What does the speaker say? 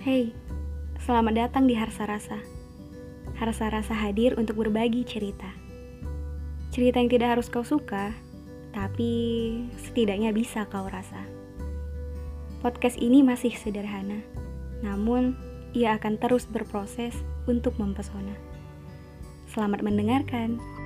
Hey, selamat datang di Harsa Rasa. Harsa Rasa hadir untuk berbagi cerita. Cerita yang tidak harus kau suka, tapi setidaknya bisa kau rasa. Podcast ini masih sederhana, namun ia akan terus berproses untuk mempesona. Selamat mendengarkan.